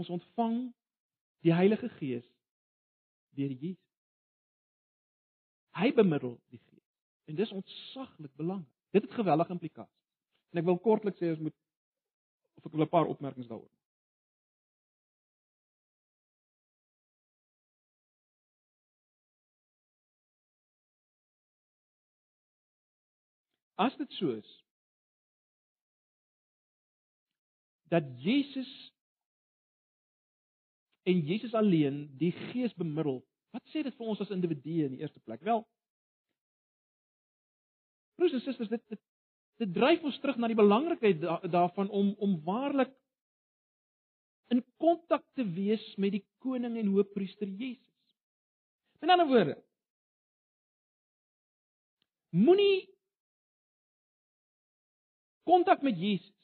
Ons ontvang die Heilige Gees deur Jesus. Hy bemiddel die Gees. En dis ontsaglik belangrik. Dit het geweldige implikasies. En ek wil kortliks sê ons moet of ek wil 'n paar opmerkings daaroor. As dit so is, dat Jesus en Jesus alleen die Gees bemiddel. Wat sê dit vir ons as individue in die eerste plek? Wel, broers en susters, dit dit, dit dryf ons terug na die belangrikheid da, daarvan om om waarlik in kontak te wees met die koning en hoofpriester Jesus. Met ander woorde, moenie kontak met Jesus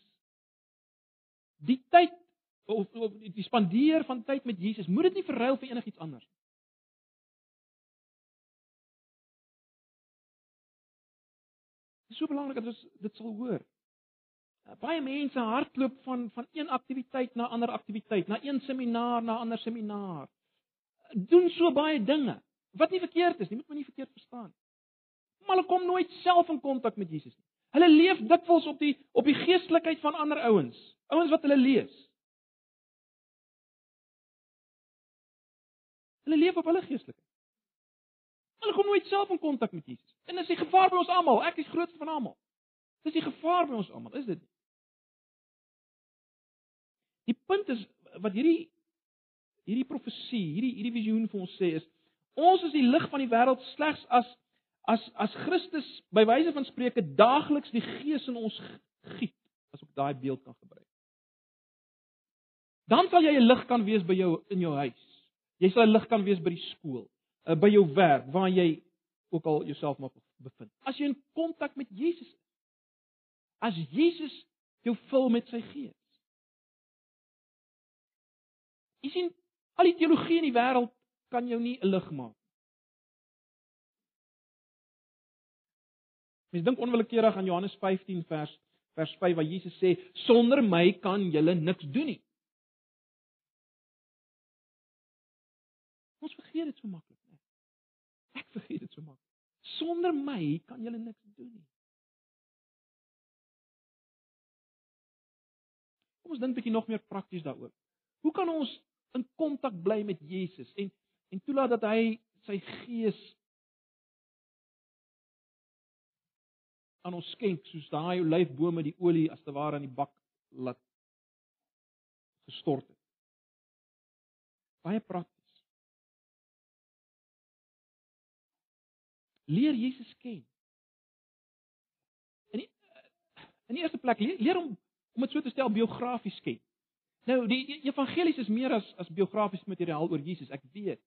die tyd of, of die spandeer van tyd met Jesus, moet dit nie verruil vir enigiets anders nie. Dit is so belangrik dat ons dit sal hoor. Baie mense hardloop van van een aktiwiteit na ander aktiwiteit, na een seminaar na ander seminaar. Doen so baie dinge. Wat nie verkeerd is nie, moet my nie verkeerd verstaan nie. Maar hulle kom nooit self in kontak met Jesus nie. Hulle leef dikwels op die op die geestelikheid van ander ouens, ouens wat hulle lees. Hulle leef op hulle geestelikheid. Hulle kom nooit self in kontak met Jesus. En dis die gevaar by ons almal. Ek is grootste van almal. Dis die gevaar by ons almal, is dit? Die punt is wat hierdie hierdie profesie, hierdie hierdie visioen vir ons sê is ons is die lig van die wêreld slegs as as as Christus by wyse van spreuke daagliks die gees in ons giet, as ek daai beeld kan gebruik. Dan sal jy 'n lig kan wees by jou in jou huis. Jy sal 'n lig kan wees by die skool, by jou werk, waar jy ook al jouself mag bevind. As jy in kontak met Jesus is. As Jesus jou vul met sy gees. Jy sien, al die teologie in die wêreld kan jou nie 'n lig maak. Mens dink onwillekeurig aan Johannes 15 vers vers 5 waar Jesus sê sonder my kan julle niks doen nie. Ons vergeet dit so maklik? Ek vergeet dit so maklik. Sonder my kan julle niks doen nie. Kom ons dink 'n bietjie nog meer prakties daaroor. Hoe kan ons in kontak bly met Jesus en en toelaat dat hy sy gees aan ons skenk soos daai olyfbome die olie as te ware in die bak laat gestort het. Baie prakties. Leer Jesus ken. In die, in die eerste plek leer, leer hom om dit so te stel biografies ken. Nou die evangelies is meer as as biografiese materiaal oor Jesus, ek weet.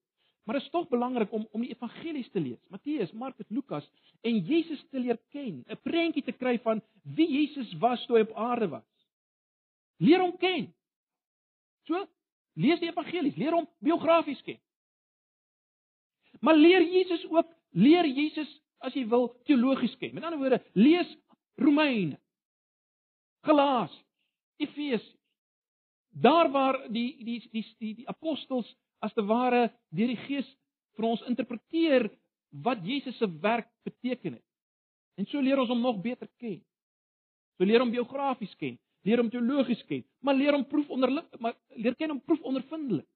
Maar dit is tog belangrik om om die evangelies te lees. Matteus, Markus, Lukas en Jesus te leer ken, 'n prentjie te kry van wie Jesus was toe hy op aarde was. Leer hom ken. So, lees die evangelies, leer hom biografies ken. Maar leer Jesus ook, leer Jesus as jy wil teologies ken. Met ander woorde, lees Romeine, Galasië, Efesië. Daar waar die die die die, die apostels as te ware deur die Gees vir ons interpreteer wat Jesus se werk beteken het. En so leer ons hom nog beter ken. So leer hom biografies ken, leer hom teologies ken, maar leer hom proef onder maar leer ken hom proef ondervindelik.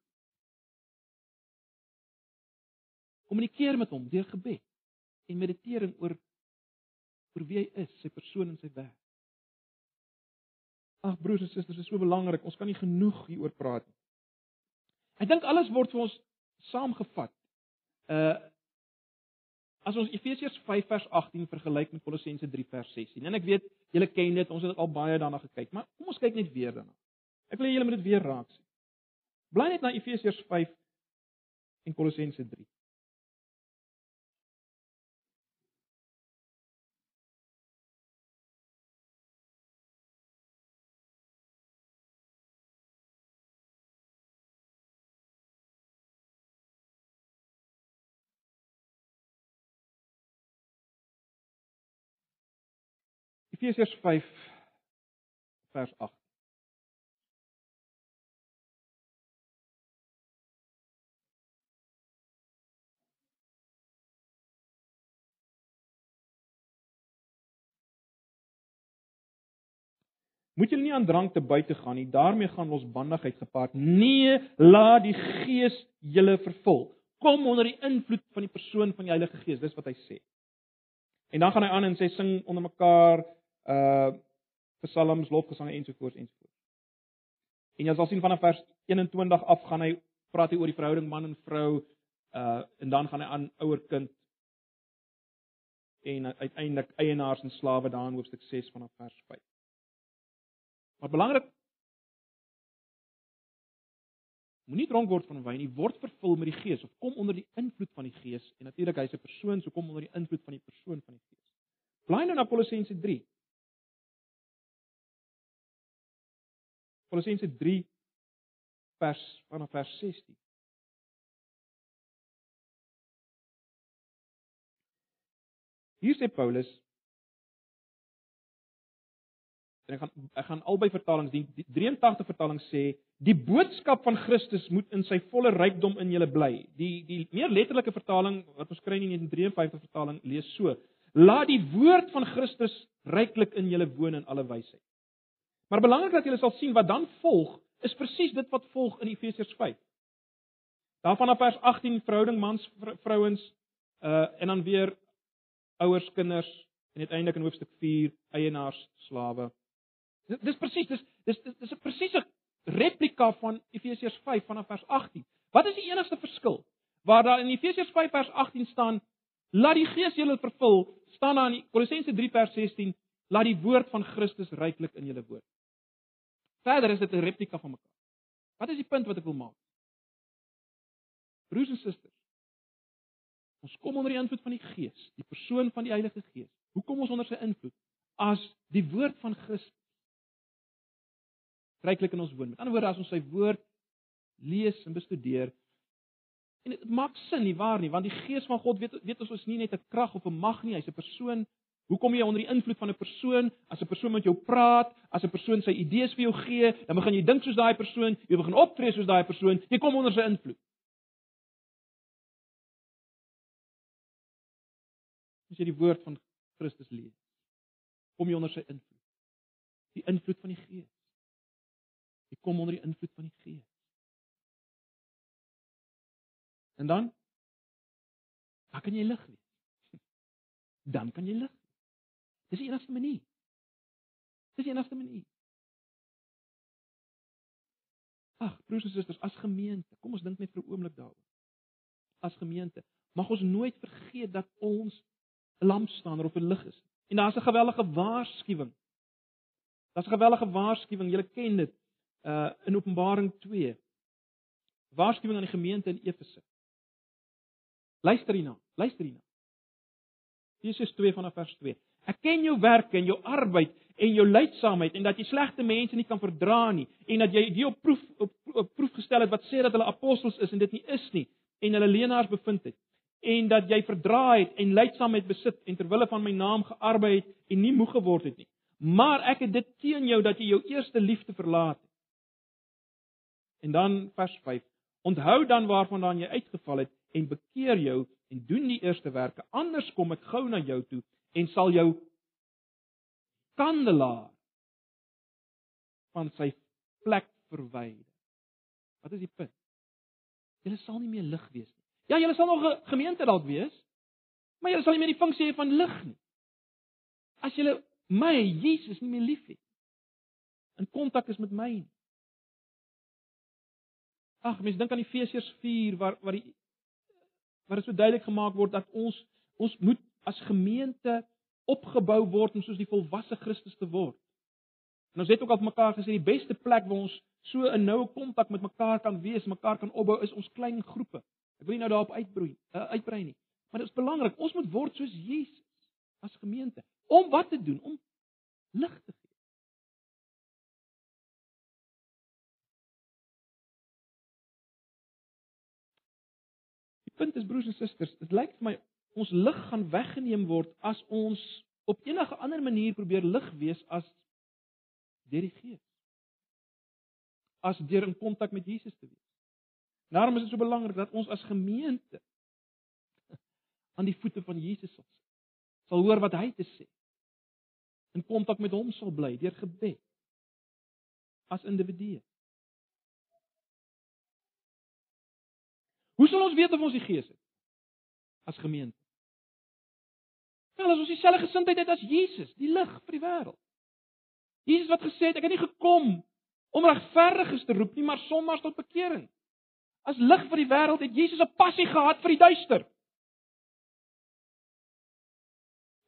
Kommunikeer met hom deur gebed en meditering oor oor wie hy is, sy persoon en sy werk. Ag broers en susters, dit is so belangrik. Ons kan nie genoeg hieroor praat nie. Ek dink alles word vir ons saamgevat. Uh as ons Efesiërs 5 vers 18 vergelyk met Kolossense 3 vers 16. En ek weet julle ken dit, ons het al baie daarna gekyk, maar kom ons kyk net weer daarna. Ek wil julle moet dit weer raak sien. Bly net na Efesiërs 5 en Kolossense 3. Efesiërs 5 vers 8. Moet julle nie aan drank te buite gaan nie, daarmee gaan losbandigheid gepaard. Nee, laat die Gees julle vervul. Kom onder die invloed van die persoon van die Heilige Gees, dis wat hy sê. En dan gaan hy aan en sê sing onder mekaar uh psalms, lofgesange ensovoorts ensovoorts. En jy sal sien vanaf vers 21 af gaan hy praat hy oor die verhouding man en vrou uh en dan gaan hy aan ouer kind en uiteindelik eienaars en slawe daar in hoofstuk 6 vanaf vers 5. Maar belangrik Moenie dronk word van wyn nie, word vervul met die Gees of kom onder die invloed van die Gees en natuurlik hy's 'n persoon, so kom onder die invloed van die persoon van die Gees. Bly nou na Kolossense 3. Kolossense 3 vers vanaf vers 16. Hier sê Paulus en ek gaan ek gaan albei vertalings die, die 83 vertaling sê die boodskap van Christus moet in sy volle rykdom in julle bly. Die die meer letterlike vertaling wat ons kry in die 1953 vertaling lees so: Laat die woord van Christus ryklik in julle woon in alle wysheid. Maar belangrik dat julle sal sien wat dan volg is presies dit wat volg in Efesiërs 5. Daarvan af vers 18 verhouding mans vrouens uh en dan weer ouers kinders en uiteindelik in hoofstuk 4 eienaars slawe Dis presies, dis dis dis 'n presiese replika van Efesiërs 5 vanaf vers 18. Wat is die enigste verskil? Waar daar in Efesiërs 5 vers 18 staan, laat die Gees julle vervul, staan daar in Kolossense 3 vers 16, laat die woord van Christus ryklik in julle woon. Verder is dit 'n replika van mekaar. Wat is die punt wat ek wil maak? Broers en susters, ons kom onder die invloed van die Gees, die persoon van die Heilige Gees. Hoe kom ons onder sy invloed? As die woord van Christus ryklik in ons woon. Met ander woorde, as ons sy woord lees en bestudeer, en dit maak sin nie waar nie, want die gees van God weet weet ons is nie net 'n krag of 'n mag nie, hy's 'n persoon. Hoe kom jy onder die invloed van 'n persoon? As 'n persoon met jou praat, as 'n persoon sy idees vir jou gee, dan begin jy dink soos daai persoon, jy begin optree soos daai persoon, jy kom onder sy invloed. As jy die woord van Christus lees, kom jy onder sy invloed. Die invloed van die Gees. Jy kom onder die invloed van die Gees. En dan dan kan jy lig wees. [laughs] Dan kan jy lig. Dis die enigste manier. Dis die enigste manier. Ag, broers en susters, as gemeente, kom ons dink net vir 'n oomblik daaroor. As gemeente, mag ons nooit vergeet dat ons 'n lampstander of 'n lig is. En daar's 'n gewellige waarskuwing. Daar's 'n gewellige waarskuwing, julle ken dit uh in Openbaring 2. Waarskuwing aan die gemeente in Efese. Luister hierna, luister hierna. Efesiërs 2 vanaf vers 2. Ek ken jou werke en jou arbeid en jou lydsaamheid en dat jy slegte mense nie kan verdra nie en dat jy die op proef op, op proef gestel het wat sê dat hulle apostels is en dit nie is nie en hulle leenaars bevind het en dat jy verdra het en lydsaamheid besit en ter wille van my naam gearbei het en nie moeg geword het nie. Maar ek het dit teen jou dat jy jou eerste liefde verlaat het. En dan vers 5. Onthou dan waarvandaan jy uitgeval het en bekeer jou en doen die eerste werke. Anders kom ek gou na jou toe en sal jou kandelaar van sy plek verwyder. Wat is die punt? Jy sal nie meer lig wees nie. Ja, jy sal nog 'n gemeente dalk wees, maar jy sal nie meer die funksie hê van lig nie. As jy my Jesus nie meer liefhet in kontak is met my nie. Ag, mense dink aan Efesiërs 4 waar waar die waar dit so duidelik gemaak word dat ons ons moet as gemeente opgebou word om soos die volwasse Christus te word. En ons het ook al mekaar gesê die beste plek waar ons so 'n noue kontak met mekaar kan wees, mekaar kan opbou is ons klein groepe. Ek wil nie nou daarop uitbroei, uh, uitbrei nie. Maar dit is belangrik, ons moet word soos Jesus as gemeente. Om wat te doen? Om lig te punt is broers en susters, dit lyk vir my ons lig gaan weggeneem word as ons op enige ander manier probeer lig wees as deur die Gees. As deur in kontak met Jesus te wees. Daarom is dit so belangrik dat ons as gemeente aan die voete van Jesus sal sit. Sal hoor wat hy te sê. In kontak met hom sal bly deur gebed as individue. Hoe sal ons weet of ons die Gees het as gemeente? Wel, as ons dieselfde gesindheid het as Jesus, die lig vir die wêreld. Jesus wat gesê het, ek het nie gekom om regverdiges te roep nie, maar sondaars tot bekering. As lig vir die wêreld het Jesus 'n passie gehad vir die duister.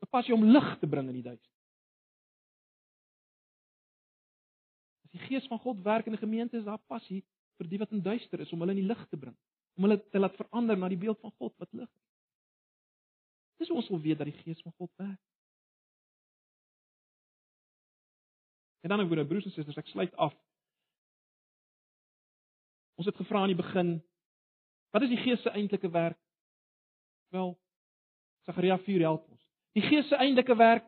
'n Passie om lig te bring in die duister. As die Gees van God werk in 'n gemeente, is daar passie vir die wat in duister is om hulle in die lig te bring om hulle te laat verander na die beeld van God wat lig is. Dis ons wil weet dat die Gees van God werk. En dan oor broers en susters, ek sluit af. Ons het gevra aan die begin, wat is die Gees se eintlike werk? Wel, Sagaria 4 help ons. Die Gees se eintlike werk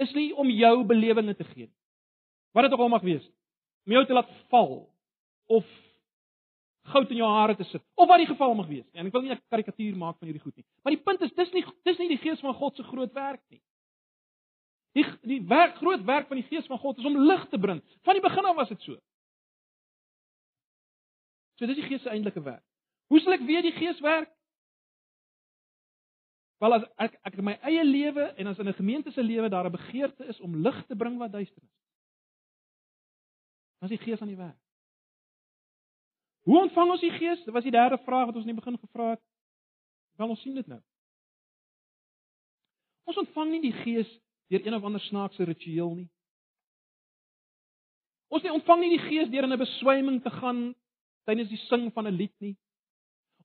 is nie om jou belewenisse te gee nie. Wat dit ook al mag wees. Om jou te laat val of goud in jou hare te sit of wat die geval mag wees. En ek wil nie 'n karikatuur maak van hierdie goed nie. Maar die punt is dis nie dis nie die gees van God se groot werk nie. Die die werk groot werk van die gees van God is om lig te bring. Van die begin af was dit so. So dis die gees se eintlike werk. Hoe sal ek weet die gees werk? Wel as ek ek in my eie lewe en as in 'n gemeente se lewe daar 'n begeerte is om lig te bring wat duister is. Dan is die gees aan die werk. Hoe ontvang ons die gees? Dit was die derde vraag wat ons in die begin gevra het. Wel ons sien dit nou. Ons ontvang nie die gees deur een of ander snaakse ritueel nie. Ons nie ontvang nie die gees deur in 'n beswyming te gaan tydens die sing van 'n lied nie.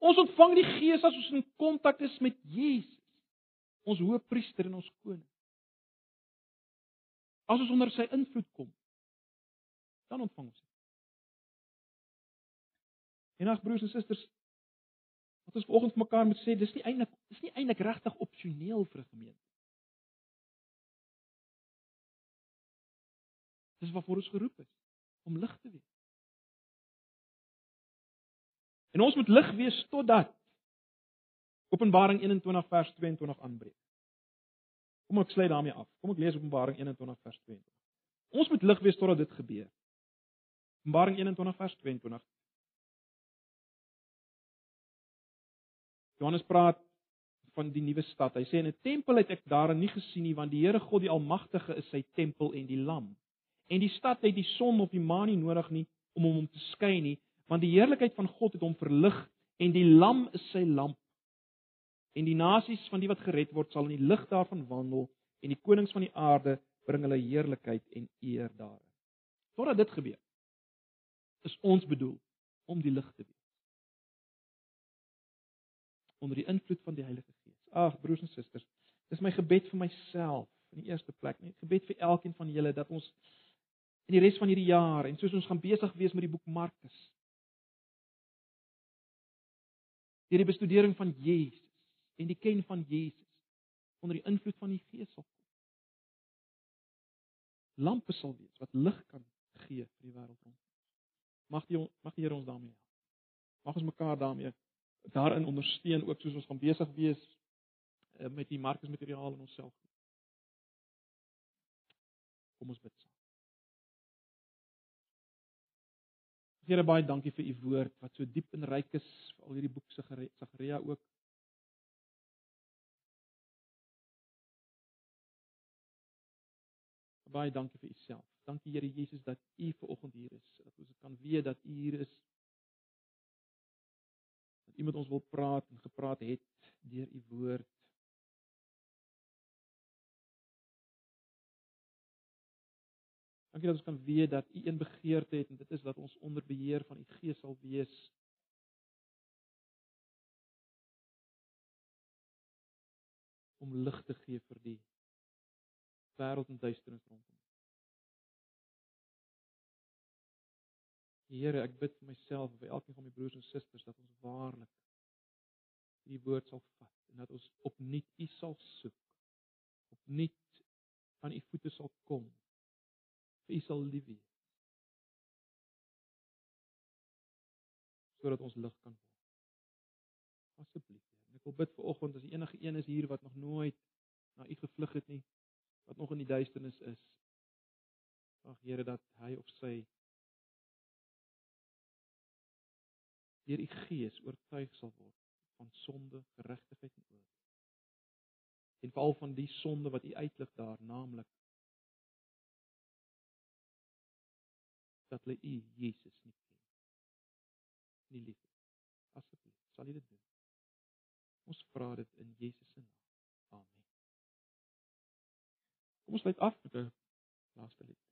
Ons ontvang die gees as ons in kontak is met Jesus ons hoëpriester en ons koning. As ons onder sy invloed kom, dan ontvang ons. En ag broers en susters, wat ons vanoggend vir mekaar moet sê, dis nie eintlik dis nie eintlik regtig opsioneel vir 'n gemeente. Dis waarvoor ons geroep is om lig te wees. En ons moet lig wees totdat Openbaring 21 vers 22 aanbreek. Kom ek sluit daarmee af. Kom ek lees Openbaring 21 vers 22. Ons moet lig wees totdat dit gebeur. Openbaring 21 vers 22. Johannes praat van die nuwe stad. Hy sê in 'n tempel het ek daarin nie gesien nie, want die Here God die Almagtige is sy tempel en die Lam. En die stad het die son of die maan nie nodig nie om hom om te skyn nie, want die heerlikheid van God het hom verlig en die Lam is sy lamp. En die nasies van die wat gered word sal in die lig daarvan wandel en die konings van die aarde bring hulle heerlikheid en eer daarin. Totdat dit gebeur, is ons bedoel om die lig te wees. Onder die invloed van die Heilige Gees. Ag broers en susters, dis my gebed vir myself in die eerste plek, net gebed vir elkeen van julle dat ons in die res van hierdie jaar en soos ons gaan besig wees met die boek Markus. Deur die bestudering van Jesus en die ken van Jesus onder die invloed van die Gees sal kom. Lampe sal wees wat lig kan gee vir die wêreld rondom. Mag die mag die Here ons daarmee help. Mag ons mekaar daarmee daarin ondersteun ook soos ons gaan besig wees eh, met die Markus materiaal in onsself. Kom ons bid saam. Here baie dankie vir u woord wat so diep en ryk is, al hierdie boek Sagaria ook. baie dankie vir u self. Dankie Here Jesus dat u ver oggend hier is. Dat ons kan weet dat u hier is. U met ons wil praat en gepraat het deur u woord. Dankie dat ons kan weet dat u een begeerte het en dit is dat ons onder beheer van u Gees sal wees. om lig te gee vir die wêreld in duisternis rondom. Here, ek bid vir myself en vir elkeen van my broers en susters dat ons waarlik die woord sal vat en dat ons opnuut U sal soek. Opnuut aan U voete sal kom. vir U sal lief hê. sodat ons lig kan word. Asseblief, Here. Ek wil bid vir oggend as enige een is hier wat nog nooit na U gevlug het nie, wat nog in die duisternis is. Ag Here dat hy of sy deur u gees oortuig sal word van sonde, geregtigheid en oordeel. En veral van die sonde wat u uitlig daar, naamlik dat hulle u Jesus nie ken. Nie lief. Asseblief, sal u dit doen. Ons vra dit in Jesus se naam. Kom ons sluit af met 'n laaste lied.